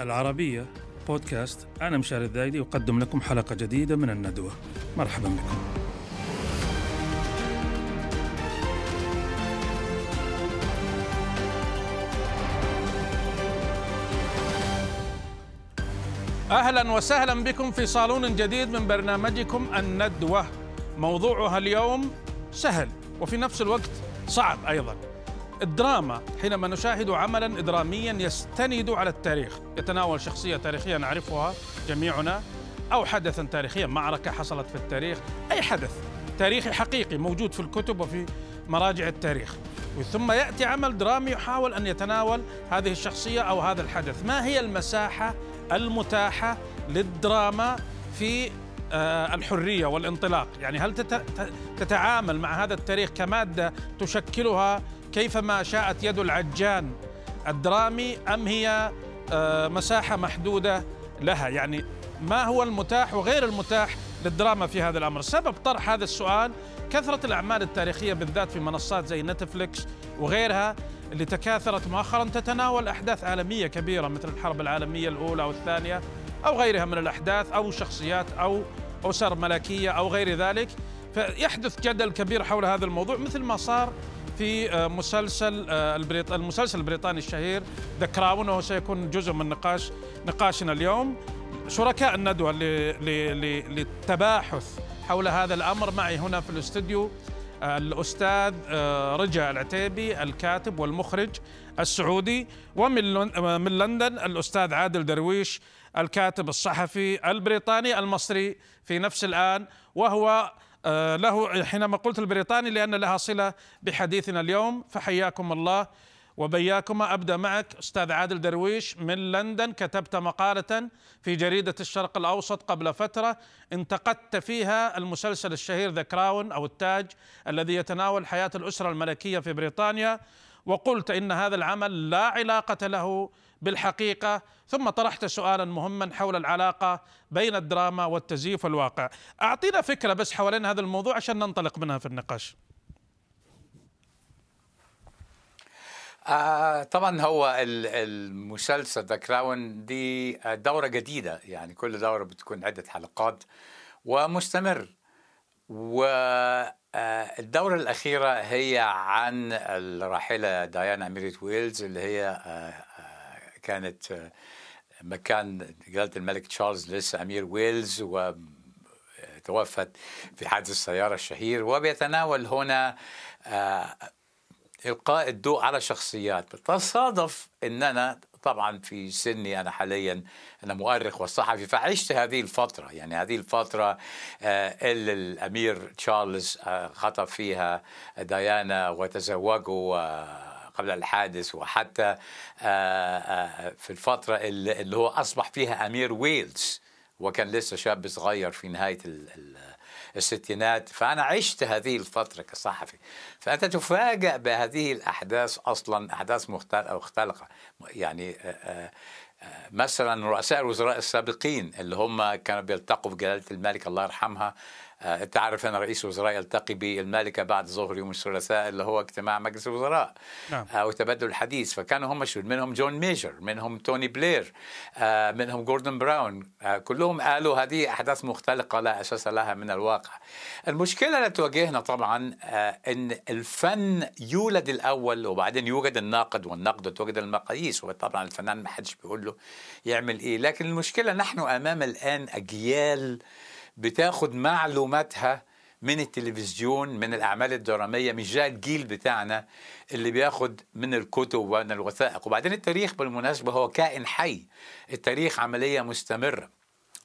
العربية بودكاست. أنا مشاري الذايدي أقدم لكم حلقة جديدة من الندوة. مرحبا بكم. أهلا وسهلا بكم في صالون جديد من برنامجكم الندوة. موضوعها اليوم سهل وفي نفس الوقت صعب أيضا. الدراما حينما نشاهد عملا دراميا يستند على التاريخ. يتناول شخصية تاريخية نعرفها جميعنا أو حدثا تاريخيا معركة حصلت في التاريخ. أي حدث تاريخي حقيقي موجود في الكتب وفي مراجع التاريخ. ثم يأتي عمل درامي يحاول أن يتناول هذه الشخصية أو هذا الحدث. ما هي المساحة المتاحة للدراما في آه، الحرية والانطلاق؟ يعني هل تتعامل مع هذا التاريخ كمادة تشكلها كيفما شاءت يد العجان الدرامي أم هي آه، مساحة محدودة لها؟ يعني ما هو المتاح وغير المتاح للدراما في هذا الأمر؟ سبب طرح هذا السؤال كثرة الأعمال التاريخية بالذات في منصات زي نتفليكس وغيرها اللي تكاثرت مؤخرا تتناول أحداث عالمية كبيرة مثل الحرب العالمية الأولى أو الثانية أو غيرها من الأحداث أو شخصيات أو أسر ملكية أو غير ذلك. فيحدث جدل كبير حول هذا الموضوع مثل ما صار في آه، مسلسل آه، البريط... المسلسل البريطاني الشهير The Crown وهو سيكون جزء من نقاش نقاشنا اليوم. شركاء الندوة للتباحث حول هذا الأمر. معي هنا في الاستوديو آه، الأستاذ رجا العتيبي الكاتب والمخرج السعودي ومن من لندن الأستاذ عادل درويش الكاتب الصحفي البريطاني المصري في نفس الآن وهو له حينما قلت البريطاني لأن لها صلة بحديثنا اليوم فحياكم الله وبياكما. أبدأ معك أستاذ عادل درويش من لندن كتبت مقالة في جريدة الشرق الأوسط قبل فترة انتقدت فيها المسلسل الشهير ذا كراون أو التاج الذي يتناول حياة الأسرة الملكية في بريطانيا. وقلت إن هذا العمل لا علاقة له بالحقيقة ثم طرحت سؤالا مهما حول العلاقة بين الدراما والتزييف والواقع أعطينا فكرة بس حوالين هذا الموضوع عشان ننطلق منها في النقاش. آه طبعا هو المسلسل The Crown دي دورة جديدة يعني كل دورة بتكون عدة حلقات ومستمر. والدورة آه، الأخيرة هي عن الراحلة ديانا أميرة ويلز اللي هي آه، كانت آه، مكان جلالة الملك تشارلز لسه أمير ويلز وتوفت في حادث السيارة الشهير. وبيتناول هنا إلقاء الضوء على شخصيات. تصادف أن أنا طبعا في سني أنا حاليا أنا مؤرخ وصحفي فعشت هذه الفترة يعني هذه الفترة آه، اللي الأمير تشارلز خطب فيها ديانا وتزوجوا قبل الحادث وحتى آه، آه، في الفترة اللي هو أصبح فيها أمير ويلز وكان لسه شاب صغير في نهاية الستينات. فأنا عشت هذه الفترة كصحفي. فأنت تفاجأ بهذه الأحداث أصلا أحداث مختلقة يعني آه، مثلا رؤساء الوزراء السابقين اللي هم كانوا بيلتقوا بجلالة الملك الله يرحمها آه، انت عارف ان رئيس الوزراء يلتقي بالمالكه بعد ظهر يوم الثلاثاء اللي هو اجتماع مجلس الوزراء. نعم. أو تبادل الحديث. فكانوا هم مشهود منهم جون ميجر منهم توني بلير آه، منهم جوردن براون. آه، كلهم قالوا هذه أحداث مختلقة لا أساس لها من الواقع. المشكلة اللي تواجهنا طبعا إن الفن يولد الأول وبعدين يوجد الناقد والنقد توجد المقاييس. وطبعا الفنان ما حدش بيقول له يعمل إيه. لكن المشكلة نحن أمام الآن أجيال بتاخد معلوماتها من التلفزيون من الأعمال الدرامية مش زي الجيل بتاعنا اللي بياخد من الكتب ومن الوثائق. وبعدين التاريخ بالمناسبة هو كائن حي. التاريخ عملية مستمرة.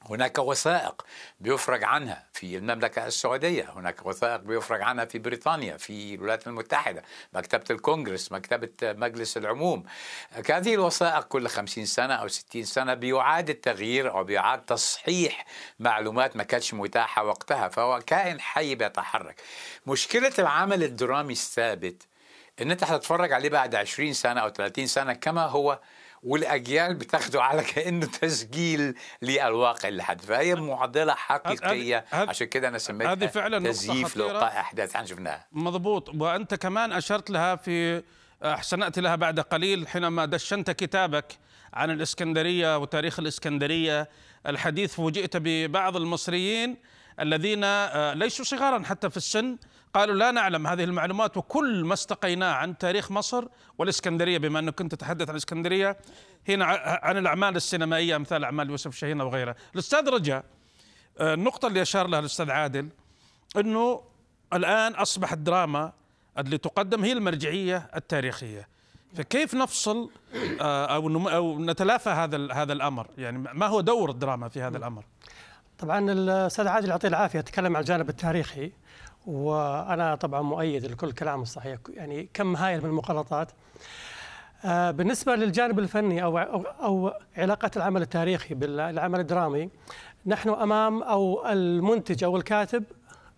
هناك وثائق بيفرج عنها في المملكة السعودية هناك وثائق بيفرج عنها في بريطانيا في الولايات المتحدة مكتبة الكونغرس مكتبة مجلس العموم. هذه الوثائق كل خمسين سنة أو ستين سنة بيعاد التغيير أو بيعاد تصحيح معلومات ما كانتش متاحة وقتها فهو كائن حي بيتحرك. مشكلة العمل الدرامي الثابت إن أنت هتتفرج عليه بعد 20 سنة أو 30 سنة كما هو والأجيال بتاخده على كأنه تسجيل للواقع اللي حدث فهي معضلة حقيقية. عشان كده أنا سميتها هذه فعلا تزييف لوقائع أحداث. إحنا شفناها. مضبوط. وأنت كمان أشرت لها في سنأتي لها بعد قليل حينما دشنت كتابك عن الإسكندرية وتاريخ الإسكندرية. الحديث فوجئت ببعض المصريين الذين آه، ليسوا صغارا حتى في السن قالوا لا نعلم هذه المعلومات وكل ما استقيناه عن تاريخ مصر والإسكندرية بما انك كنت تتحدث عن الإسكندرية هنا عن الأعمال السينمائية أمثال أعمال يوسف شاهين وغيرها. الأستاذ رجاء آه، النقطة اللي أشار لها الأستاذ عادل إنه الآن اصبحت الدراما اللي تقدم هي المرجعية التاريخية. فكيف نفصل آه، أو أو نتلافى هذا هذا الأمر؟ يعني ما هو دور الدراما في هذا الأمر؟ طبعا الأستاذ عادل يعطيه العافية تكلم عن الجانب التاريخي وأنا طبعا مؤيد لكل كلام الصحيح يعني كم هائل من المغالطات آه، بالنسبة للجانب الفني أو أو, أو علاقه العمل التاريخي بالعمل الدرامي نحن أمام أو المنتج أو الكاتب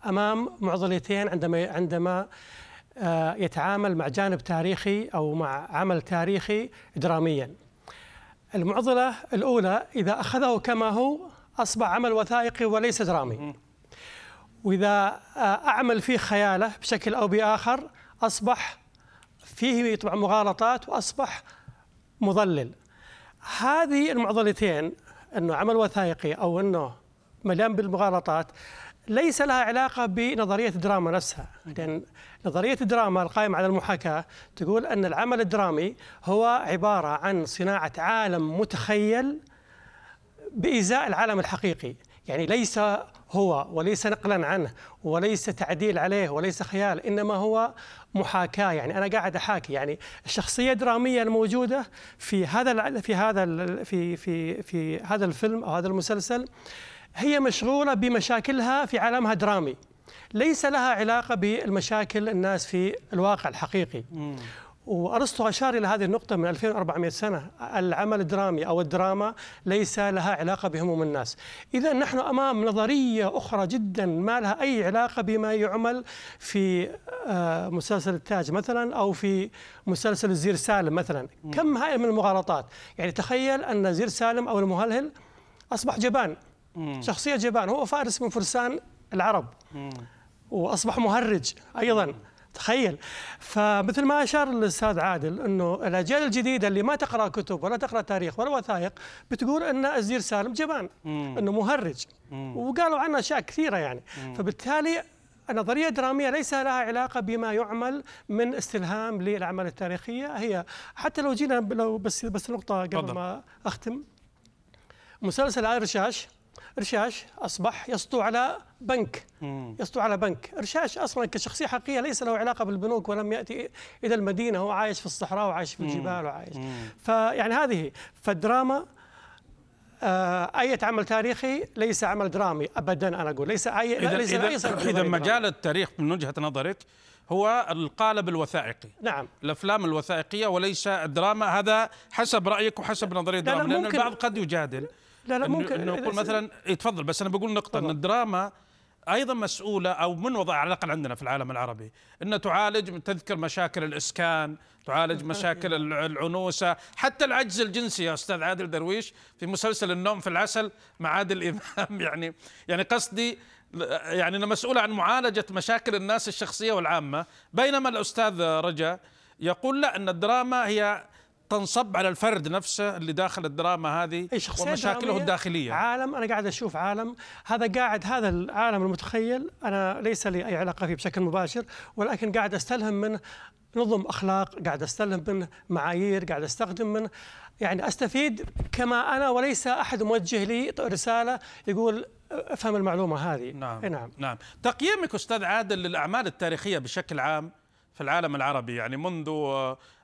أمام معضلتين عندما عندما آه، يتعامل مع جانب تاريخي أو مع عمل تاريخي دراميا. المعضلة الأولى إذا أخذه كما هو أصبح عمل وثائقي وليس درامي. وإذا آه، أعمل فيه خياله بشكل أو بآخر أصبح فيه طبعا مغالطات وأصبح مضلل. هذه المعضلتين إنه عمل وثائقي أو إنه مليان بالمغالطات ليس لها علاقة بنظرية الدراما نفسها، لأن نظرية الدراما القائمة على المحاكاة تقول أن العمل الدرامي هو عبارة عن صناعة عالم متخيل بإزاء العالم الحقيقي يعني ليس هو وليس نقلا عنه وليس تعديل عليه وليس خيال إنما هو محاكاة. يعني أنا قاعد أحاكي. يعني الشخصية الدرامية الموجودة في هذا في هذا في في في هذا الفيلم أو هذا المسلسل هي مشغولة بمشاكلها في عالمها درامي ليس لها علاقة بالمشاكل الناس في الواقع الحقيقي. وأرسطو أشار إلى هذه النقطة من 2400 سنة. العمل الدرامي أو الدراما ليس لها علاقة بهموم الناس. إذا نحن أمام نظرية أخرى جدا ما لها أي علاقة بما يعمل في آه، مسلسل التاج مثلا أو في مسلسل الزير سالم مثلا. كم هائل من المغالطات؟ يعني تخيل أن زير سالم أو المهلهل أصبح جبان. شخصية جبان. هو فارس من فرسان العرب. وأصبح مهرج أيضا. تخيل. فمثل ما أشار الأستاذ عادل إنه الأجيال الجديدة اللي ما تقرأ كتب ولا تقرأ تاريخ ولا وثائق بتقول إن الزير سالم جبان إنه مهرج. وقالوا عنه أشياء كثيرة يعني. فبالتالي النظريه الدراميه ليس لها علاقة بما يعمل من استلهام للأعمال التاريخية. هي حتى لو جينا لو بس بس نقطة قبل ما أختم. مسلسل آل رشاش رشاش أصبح يسطو على بنك يسطو على بنك. رشاش أصلا كشخصية حقيقية ليس له علاقة بالبنوك ولم يأتي إلى المدينة هو عايش في الصحراء وعايش في الجبال وعايش. فيعني هذه فالدراما آه أي عمل تاريخي ليس عمل درامي أبدا أنا أقول. ليس أي إذا ليس إذا, ليس إذا مجال التاريخ من وجهة نظرك هو القالب الوثائقي. نعم. الأفلام الوثائقية وليس الدراما هذا حسب رأيك وحسب نظريه الدراما لأن البعض قد يجادل. لا لا ممكن إنه نقول مثلا يتفضل بس أنا بقول نقطة إن الدراما أيضا مسؤولة أو من وضع على الأقل عندنا في العالم العربي انها تعالج تذكر مشاكل الإسكان تعالج مشاكل العنوسة حتى العجز الجنسي يا أستاذ عادل درويش في مسلسل النوم في العسل مع عادل إمام. يعني يعني قصدي يعني انه مسؤول عن معالجة مشاكل الناس الشخصية والعامة. بينما الأستاذ رجا يقول لا إن الدراما هي تنصب على الفرد نفسه اللي داخل الدراما هذه ومشاكله الداخلية. عالم أنا قاعد أشوف عالم. هذا قاعد هذا العالم المتخيل أنا ليس لي أي علاقة فيه بشكل مباشر ولكن قاعد أستلهم منه نظم أخلاق قاعد أستلهم منه معايير قاعد أستخدم منه يعني أستفيد كما أنا وليس أحد موجه لي رسالة يقول أفهم المعلومة هذه. نعم. نعم. نعم. تقييمك أستاذ عادل للأعمال التاريخية بشكل عام؟ في العالم العربي يعني منذ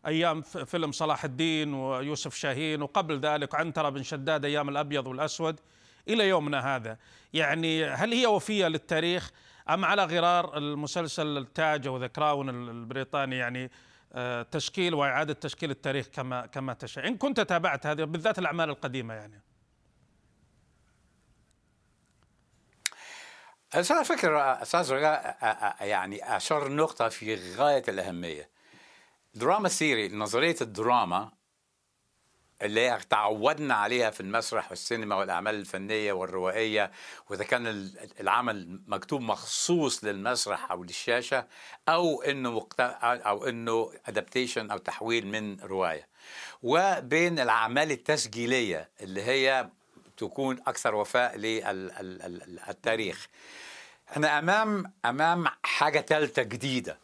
أيام فيلم صلاح الدين ويوسف شاهين وقبل ذلك عنترة بن شداد أيام الأبيض والأسود إلى يومنا هذا. يعني هل هي وفية للتاريخ أم على غرار المسلسل التاج أو ذا كراون البريطاني؟ يعني آه، تشكيل وإعادة تشكيل التاريخ كما كما تشاء. إن كنت تابعت هذه بالذات الأعمال القديمة يعني. على فكرة أستاذ رجاء يعني أشار نقطة في غاية الأهمية. دراما ثيري نظرية الدراما اللي تعودنا عليها في المسرح والسينما والأعمال الفنية والروائية وإذا كان العمل مكتوب مخصوص للمسرح أو للشاشة أو إنه مقت... أو إنه ادابتيشن أو تحويل من رواية. وبين الأعمال التسجيلية اللي هي تكون أكثر وفاء للتاريخ. إحنا أمام أمام حاجة ثالثه جديدة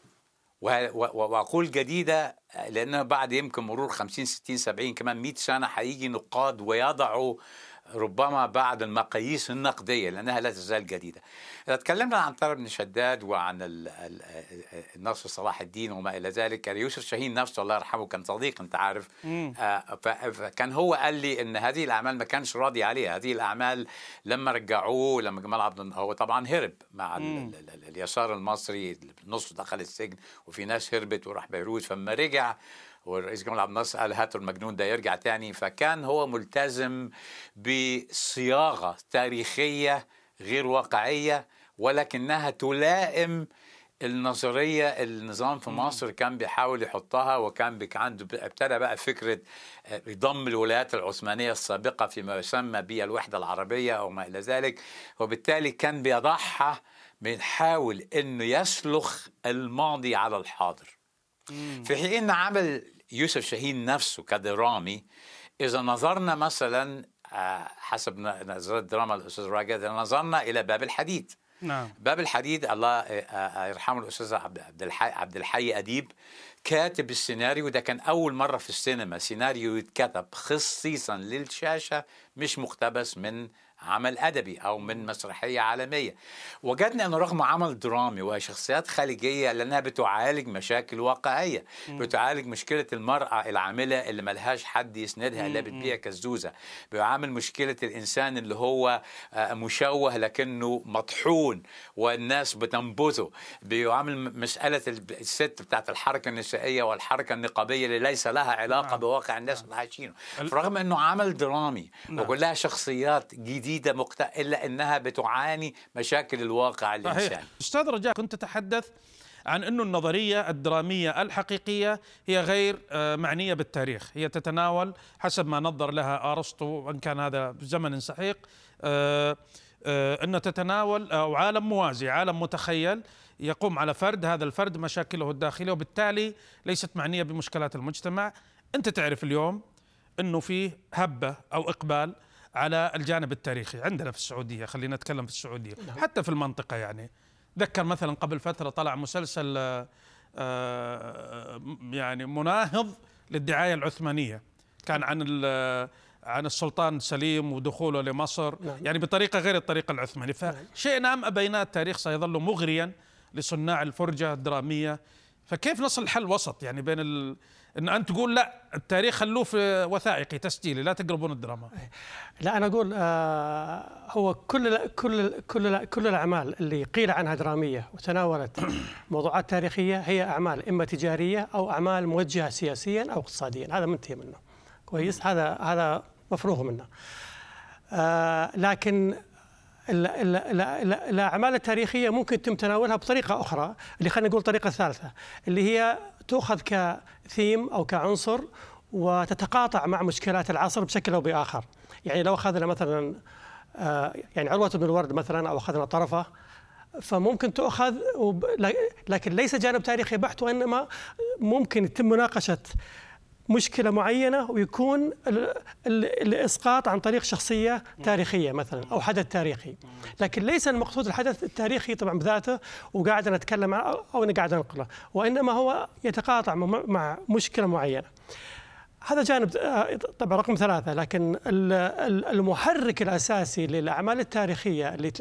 وأقول جديدة لأنه بعد يمكن مرور 50 60 70 كمان 100 سنة هيجي نقاد ويضعوا ربما بعد المقاييس النقدية لأنها لا تزال جديدة. إذا تكلمنا عن طارق بن شداد وعن النصر صلاح الدين وما إلى ذلك. كان يوسف شاهين نفسه الله يرحمه كان صديق أنت عارف. آه فكان هو قال لي أن هذه الأعمال ما كانش راضي عليها. هذه الأعمال لما رجعوه لما جمال عبد هو طبعا هرب مع ال ال اليسار المصري نص دخل السجن وفي ناس هربت وراح بيروت. فلما رجع والرئيس جمال عبد الناصر قال هاتوا المجنون ده يرجع تاني. فكان هو ملتزم بصياغة تاريخية غير واقعية ولكنها تلائم النظرية النظام في مصر كان بيحاول يحطها وكان عنده ابتدى بقى فكرة ضم الولايات العثمانية السابقة فيما يسمى بالوحدة العربية أو ما إلى ذلك. وبالتالي كان بيضعها بيحاول إنه يسلخ الماضي على الحاضر. في حين عمل يوسف شاهين نفسه كدرامي إذا نظرنا مثلا حسب نظرية دراما الأستاذ راجع إذا نظرنا إلى باب الحديد. نعم. باب الحديد الله يرحمه الأستاذ عبد الحي عبد الحي أديب كاتب السيناريو ده كان أول مرة في السينما سيناريو يتكتب خصيصا للشاشة مش مقتبس من عمل أدبي أو من مسرحية عالمية وجدنا أنه رغم عمل درامي وهي شخصيات خارجية لأنها بتعالج مشاكل واقعية م. بتعالج مشكلة المرأة العاملة اللي ملهاش حد يسندها إلا بتبيع كزوزة بيعامل مشكلة الإنسان اللي هو مشوه لكنه مطحون والناس بتنبذه بيعامل مسألة الست بتاعت الحركة النسائية والحركة النقابية اللي ليس لها علاقة نعم. بواقع الناس اللي عايشينه رغم أنه عمل درامي نعم. وكلها شخصيات جديدة جديدة مقت... الا إنها بتعاني مشاكل الواقع الإنساني. أستاذ رجاء كنت تتحدث عن إنه النظرية الدرامية الحقيقية هي غير معنية بالتاريخ، هي تتناول حسب ما نظر لها أرسطو وإن كان هذا بزمن سحيق ان تتناول أو عالم موازي، عالم متخيل يقوم على فرد، هذا الفرد مشاكله الداخلية وبالتالي ليست معنية بمشكلات المجتمع، أنت تعرف اليوم إنه في هبة أو إقبال على الجانب التاريخي. عندنا في السعودية خلينا نتكلم في السعودية. نعم. حتى في المنطقة يعني. ذكر مثلا قبل فترة طلع مسلسل يعني مناهض للدعاية العثمانية. كان عن عن السلطان سليم ودخوله لمصر. نعم. يعني بطريقة غير الطريقة العثمانية. فشئنا أم أبينا التاريخ سيظل مغريا لصناع الفرجة الدرامية. فكيف نصل الحل وسط؟ يعني بين ال... إن أنت تقول لا التاريخ خلوه في وثائقي تسجيلي لا تقربون الدراما. لا أنا أقول آه هو كل كل كل كل الأعمال اللي قيل عنها درامية وتناولت موضوعات تاريخية هي أعمال إما تجارية أو أعمال موجهة سياسيا أو اقتصاديا. هذا منتهي منه. كويس؟ هذا هذا مفروغ منه. آه لكن الأعمال التاريخية ممكن تم تناولها بطريقة أخرى اللي خلينا نقول طريقة ثالثة اللي هي تؤخذ كثيم أو كعنصر وتتقاطع مع مشكلات العصر بشكل أو بآخر. يعني لو أخذنا مثلا يعني عروة بن الورد مثلا أو أخذنا طرفة فممكن تؤخذ لكن ليس جانب تاريخي بحت وإنما ممكن يتم مناقشة مشكلة معينة ويكون الإسقاط عن طريق شخصية تاريخية مثلا أو حدث تاريخي. لكن ليس المقصود الحدث التاريخي طبعا بذاته وقاعد نتكلم أو أنا قاعد انقله وإنما هو يتقاطع مع مشكلة معينة. هذا جانب طبعا رقم ثلاثة لكن المحرك الأساسي للأعمال التاريخية اللي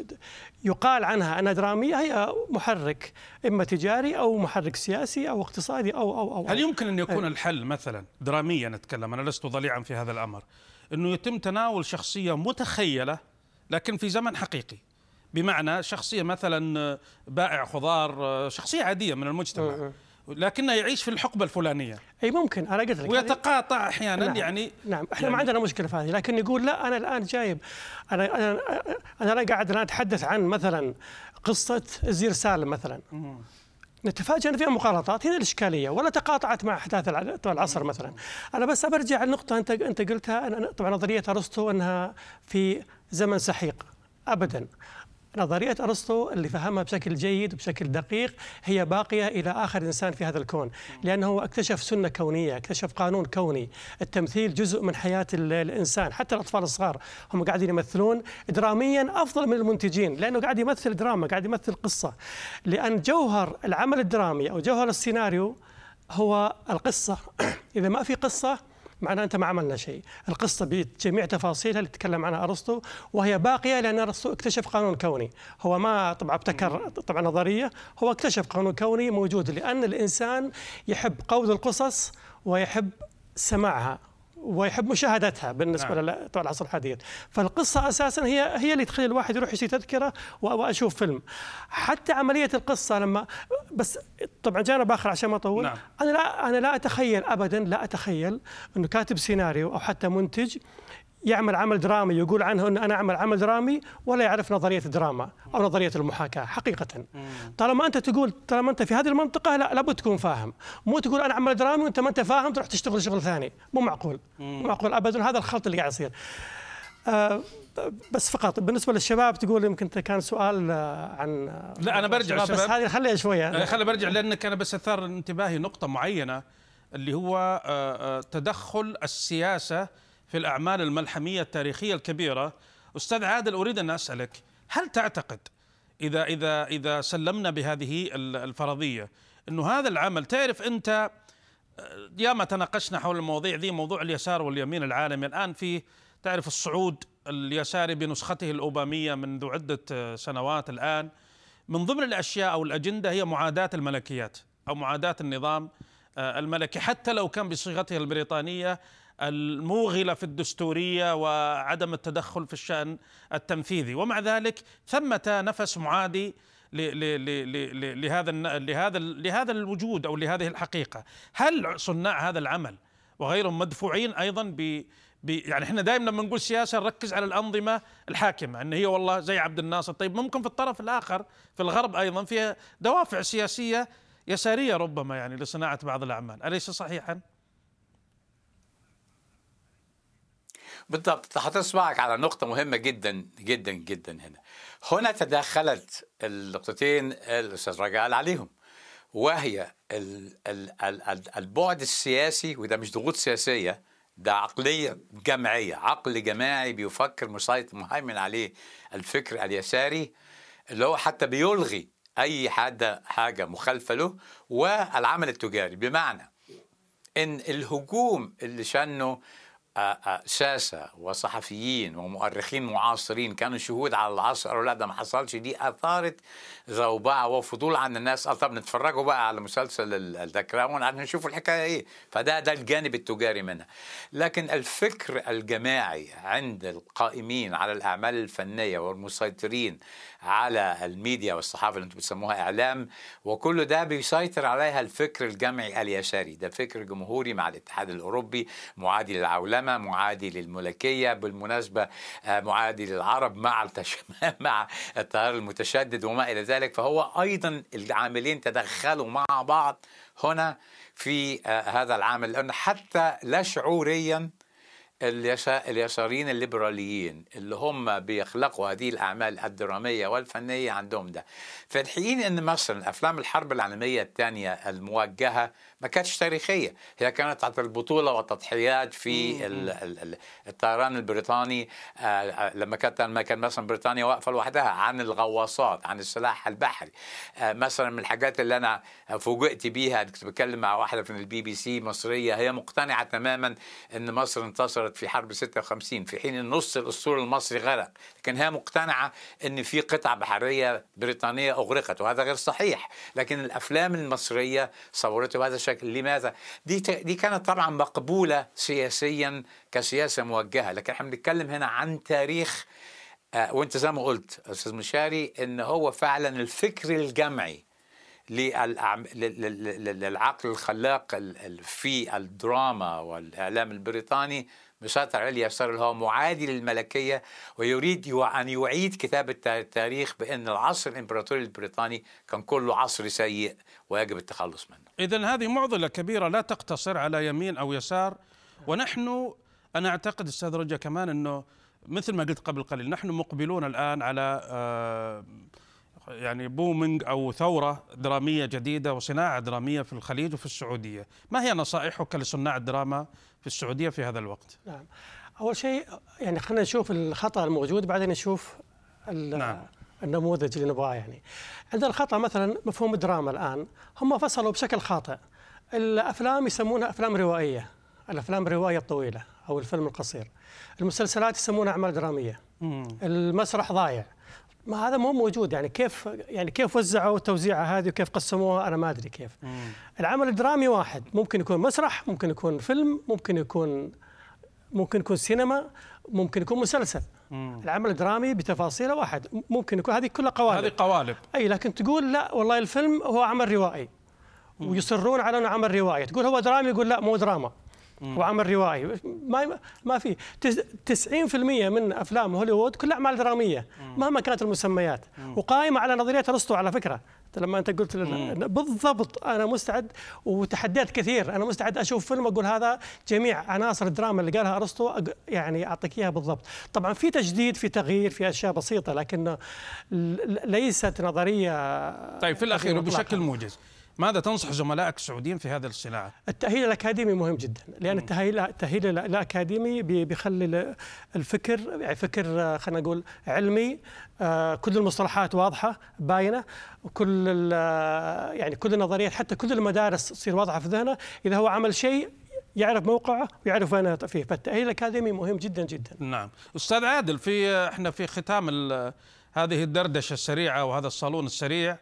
يقال عنها أنها درامية هي محرك إما تجاري أو محرك سياسي أو اقتصادي أو أو أو. هل يمكن أن يكون الحل مثلا دراميا نتكلم أنا لست ضليعا في هذا الأمر أنه يتم تناول شخصية متخيلة لكن في زمن حقيقي؟ بمعنى شخصية مثلا بائع خضار شخصية عادية من المجتمع. لكنه يعيش في الحقبة الفلانية. أي ممكن أنا قلت لك. ويتقاطع أحيانا نعم يعني نعم. إحنا يعني ما عندنا مشكلة في هذه لكن يقول لا أنا الآن جايب أنا أنا أنا قاعد أنا أتحدث عن مثلا قصة الزير سالم مثلا. نتفاجأ ان فيها مغالطات هنا الإشكالية ولا تقاطعت مع أحداث العصر مثلا. أنا بس برجع النقطة أنت أنت قلتها طبعا نظرية أرسطو أنها في زمن سحيق. ابدا. نظرية أرسطو اللي فهمها بشكل جيد وبشكل دقيق هي باقية إلى آخر إنسان في هذا الكون لأنه اكتشف سنة كونية اكتشف قانون كوني. التمثيل جزء من حياة الإنسان حتى الأطفال الصغار هم قاعدين يمثلون دراميا أفضل من المنتجين لأنه قاعد يمثل دراما قاعد يمثل قصة. لأن جوهر العمل الدرامي أو جوهر السيناريو هو القصة. إذا ما في قصة معناه أنت ما عملنا شيء. القصة بجميع تفاصيلها اللي تكلم عنها أرسطو وهي باقية لأن أرسطو اكتشف قانون كوني. هو ما طبعا ابتكر طبعا نظرية هو اكتشف قانون كوني موجود لأن الإنسان يحب قول القصص ويحب سماعها. ويحب مشاهدتها بالنسبة نعم. للعصر الحديث فالقصة أساسا هي هي اللي تخلي الواحد يروح يشتري تذكرة وأشوف فيلم حتى عملية القصة لما بس طبعا جانب اخر عشان ما أطول نعم. أنا لا أنا لا أتخيل ابدا لا أتخيل إنه كاتب سيناريو أو حتى منتج يعمل عمل درامي يقول عنه أن أنا أعمل عمل درامي ولا يعرف نظرية الدراما أو نظرية المحاكاة حقيقة. طالما أنت تقول طالما أنت في هذه المنطقة لا لابد تكون فاهم. مو تقول أنا عمل درامي وأنت ما أنت فاهم تروح تشتغل شغل ثاني. مو معقول. مو معقول. أبدا هذا الخلط اللي قاعد يصير. آه بس فقط بالنسبة للشباب تقول يمكن كان سؤال آه، عن لا أنا برجع بس هذه خليها شوية. آه، خليني برجع لأنك أنا بس أثار انتباهي نقطة معينة اللي هو آه، تدخل السياسة في الأعمال الملحمية التاريخية الكبيرة. أستاذ عادل أريد أن أسألك هل تعتقد إذا إذا إذا سلمنا بهذه الفرضية أنه هذا العمل تعرف أنت ياما تناقشنا حول المواضيع ذي موضوع اليسار واليمين العالمي الآن في تعرف الصعود اليساري بنسخته الأوبامية منذ عدة سنوات الآن. من ضمن الأشياء أو الأجندة هي معاداة الملكيات أو معاداة النظام الملكي. حتى لو كان بصيغته البريطانية الموغلة في الدستورية وعدم التدخل في الشأن التنفيذي. ومع ذلك ثمة نفس معادي لهذا لهذا لهذا الوجود أو لهذه الحقيقة. هل صناع هذا العمل وغيرهم مدفوعين أيضا ب يعني إحنا دائما لما نقول سياسة نركز على الأنظمة الحاكمة إن هي والله زي عبد الناصر. طيب ممكن في الطرف الآخر في الغرب أيضا فيها دوافع سياسية يسارية ربما يعني لصناعة بعض الأعمال. أليس صحيحا؟ بالضبط. حتصبعك على نقطة مهمة جدا جدا جدا هنا. هنا تدخلت النقطتين الأستاذ رجال عليهم وهي البعد السياسي وده مش ضغوط سياسية ده عقلية جمعية عقل جماعي بيفكر مسيطر مهيمن عليه الفكر اليساري اللي هو حتى بيلغي أي حد حاجة مخالفة له والعمل التجاري. بمعنى إن الهجوم اللي شنه ساسة وصحفيين ومؤرخين معاصرين كانوا شهود على العصر. قالوا لا ده ما حصلش. دي أثارت زوبعه وفضول عند الناس. قال طب نتفرجوا بقى على مسلسل الذكرى عشان نشوف الحكاية إيه. فده ده الجانب التجاري منها. لكن الفكر الجماعي عند القائمين على الأعمال الفنية والمسيطرين على الميديا والصحافة اللي أنتم بتسموها إعلام وكل ده بيسيطر عليها الفكر الجمعي اليساري. ده فكر جمهوري مع الاتحاد الأوروبي معادي للعولمه معادي للملكية بالمناسبة آه، معادي للعرب مع. مع التيار المتشدد وما إلى ذلك فهو أيضا العاملين تدخلوا مع بعض هنا في آه، هذا العامل لأن حتى لا شعوريا اليساريين الليبراليين اللي هم بيخلقوا هذه الأعمال الدرامية والفنية عندهم ده في الحين إن مثلا أفلام الحرب العالمية الثانية الموجهة ما كانتش تاريخية. هي كانت عن البطولة والتضحيات في الطيران البريطاني آه، آه، لما كانت لما كان مثلا بريطانيا واقفة لوحدها عن الغواصات عن السلاح البحري. آه، مثلا من الحاجات اللي أنا فوجئت بيها كنت بتكلم مع واحدة من البي بي سي مصرية هي مقتنعة تماما إن مصر انتصرت في حرب 56 في حين النص الأسطول المصري غرق. لكن هي مقتنعة إن في قطعة بحرية بريطانية أغرقت وهذا غير صحيح. لكن الأفلام المصرية صورته بهذا الشكل لماذا؟ دي دي كانت طبعا مقبولة سياسيا كسياسة موجهة لكن إحنا بنتكلم هنا عن تاريخ آه وأنت زي ما قلت أستاذ مشاري إن هو فعلا الفكر الجمعي للعقل الخلاق في الدراما والإعلام البريطاني مسيطر عليه يسار هو معادي للملكية ويريد أن يعيد كتابة التاريخ بأن العصر الإمبراطوري البريطاني كان كله عصر سيء ويجب التخلص منه. إذا هذه معضلة كبيرة لا تقتصر على يمين أو يسار ونحن أنا أعتقد أستاذ رجا كمان أنه مثل ما قلت قبل قليل نحن مقبلون الآن على آه، يعني بومينج أو ثورة درامية جديدة وصناعة درامية في الخليج وفي السعودية، ما هي نصائحك لصناع الدراما في السعودية في هذا الوقت؟ نعم. أول شيء يعني خلينا نشوف الخطأ الموجود بعدين نشوف نعم. النموذج اللي نبغاه يعني. عندنا الخطأ مثلا مفهوم الدراما الآن هم فصلوا بشكل خاطئ. الأفلام يسمونها أفلام روائية، الأفلام الروائية الطويلة أو الفيلم القصير. المسلسلات يسمونها أعمال درامية. مم. المسرح ضايع. ما هذا مو موجود. يعني كيف يعني كيف وزعوا التوزيعه هذه وكيف قسموها؟ أنا ما أدري كيف. مم. العمل الدرامي واحد. ممكن يكون مسرح ممكن يكون فيلم ممكن يكون ممكن يكون سينما ممكن يكون مسلسل. مم. العمل الدرامي بتفاصيله واحد. ممكن يكون هذه كلها قوالب. هذه قوالب. أي لكن تقول لا والله الفيلم هو عمل روائي. ويصرون على إنه عمل روائي. تقول هو درامي يقول لا مو دراما. وعمل روائي. ما ما في. 90% من أفلام هوليوود كلها أعمال درامية مهما كانت المسميات. وقائمة على نظرية أرسطو على فكرة. لما أنت قلت بالضبط أنا مستعد وتحديت كثير. أنا مستعد أشوف فيلم أقول هذا جميع عناصر الدراما اللي قالها أرسطو يعني أعطيك إياها بالضبط. طبعا في تجديد في تغيير في أشياء بسيطة لكن ليست نظرية طيب في الأخير وبشكل موجز. ماذا تنصح زملائك السعوديين في هذه الصناعه؟ التأهيل الأكاديمي مهم جدا لأن التأهيل التأهيل الاكاديمي بيخلي الفكر يعني فكر خلينا نقول علمي آه، كل المصطلحات واضحة باينة وكل يعني كل النظريات حتى كل المدارس تصير واضحة في ذهنه. إذا هو عمل شيء يعرف موقعه ويعرف وين فيه. فالتأهيل الأكاديمي مهم جدا جدا. نعم. أستاذ عادل في إحنا في ختام هذه الدردشة السريعة وهذا الصالون السريع. آه،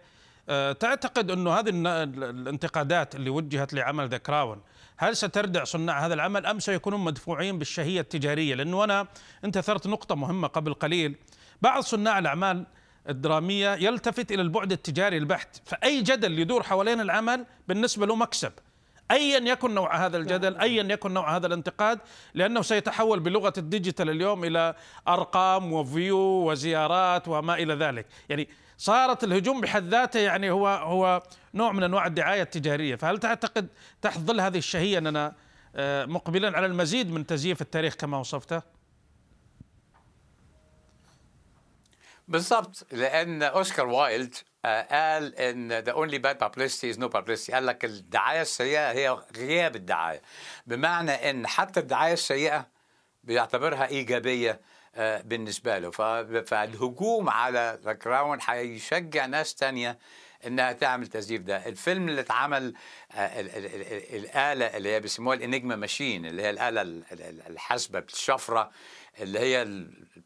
تعتقد أنه هذه الانتقادات اللي وجهت لعمل The Crown هل ستردع صناع هذا العمل أم سيكونون مدفوعين بالشهية التجارية؟ لأنه أنا انت اثرت نقطة مهمة قبل قليل بعض صناع الأعمال الدرامية يلتفت إلى البعد التجاري البحت، فأي جدل يدور حوالين العمل بالنسبة له مكسب. ايا يكن نوع هذا الجدل، ايا يكن نوع هذا الانتقاد، لأنه سيتحول بلغة ال digital اليوم إلى أرقام و view وزيارات وما إلى ذلك، يعني صارت الهجوم بحد ذاته يعني هو هو نوع من أنواع الدعاية التجارية، فهل تعتقد تحت ظل هذه الشهية أننا آه، مقبلا على المزيد من تزييف التاريخ كما وصفته؟ بالضبط لأن أوسكار وايلد آه، قال إن the only bad publicity is no publicity قال لك الدعاية السيئة هي غياب الدعاية. بمعنى إن حتى الدعاية السيئة بيعتبرها إيجابية بالنسبة له. فالهجوم على The Crown حيشجع ناس تانية إنها تعمل تزييف ده. الفيلم اللي اتعمل آه، الآلة اللي هي بيسموها ال Enigma machine اللي هي الآلة الحاسبة بالشفرة اللي هي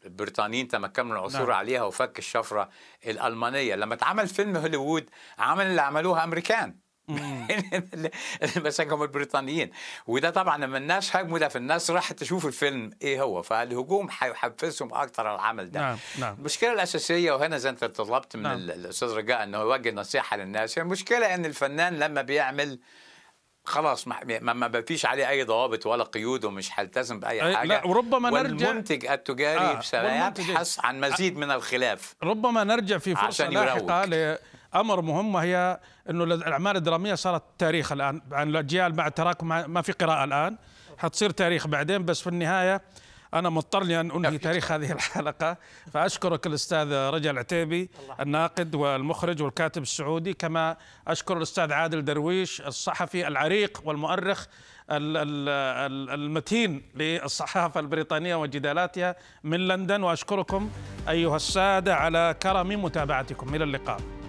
البريطانيين تمكنوا العثور نعم. عليها وفك الشفرة الألمانية. لما اتعمل فيلم هوليوود عمل اللي عملوها أمريكان. اللي مسكهم البريطانيين. وده طبعا لما الناس هاجموا ده في الناس راحت تشوف الفيلم إيه هو. فالهجوم هيحفزهم أكثر على العمل ده. نعم. نعم. المشكلة الأساسية وهنا زي أنت طلبت من نعم. الأستاذ رجاء إنه يوجه نصيحة للناس المشكلة إن الفنان لما بيعمل خلاص ما, ما فيش عليه أي ضوابط ولا قيود ومش هيلتزم بأي حاجة. لا وربما نرجع والمنتج التجاري آه سيبحث عن مزيد من الخلاف. ربما نرجع في فرصة لاحقة لامر مهم وهي إنه الأعمال الدرامية صارت تاريخ الآن. عن الاجيال مع التراكم ما في قراءة الآن. حتصير تاريخ بعدين بس في النهاية أنا مضطر لي ان انهي تاريخ هذه الحلقة. فأشكرك الأستاذ رجا العتيبي الناقد والمخرج والكاتب السعودي كما أشكر الأستاذ عادل درويش الصحفي العريق والمؤرخ المتين للصحافة البريطانية وجدالاتها من لندن. وأشكركم أيها السادة على كرم متابعتكم. إلى اللقاء.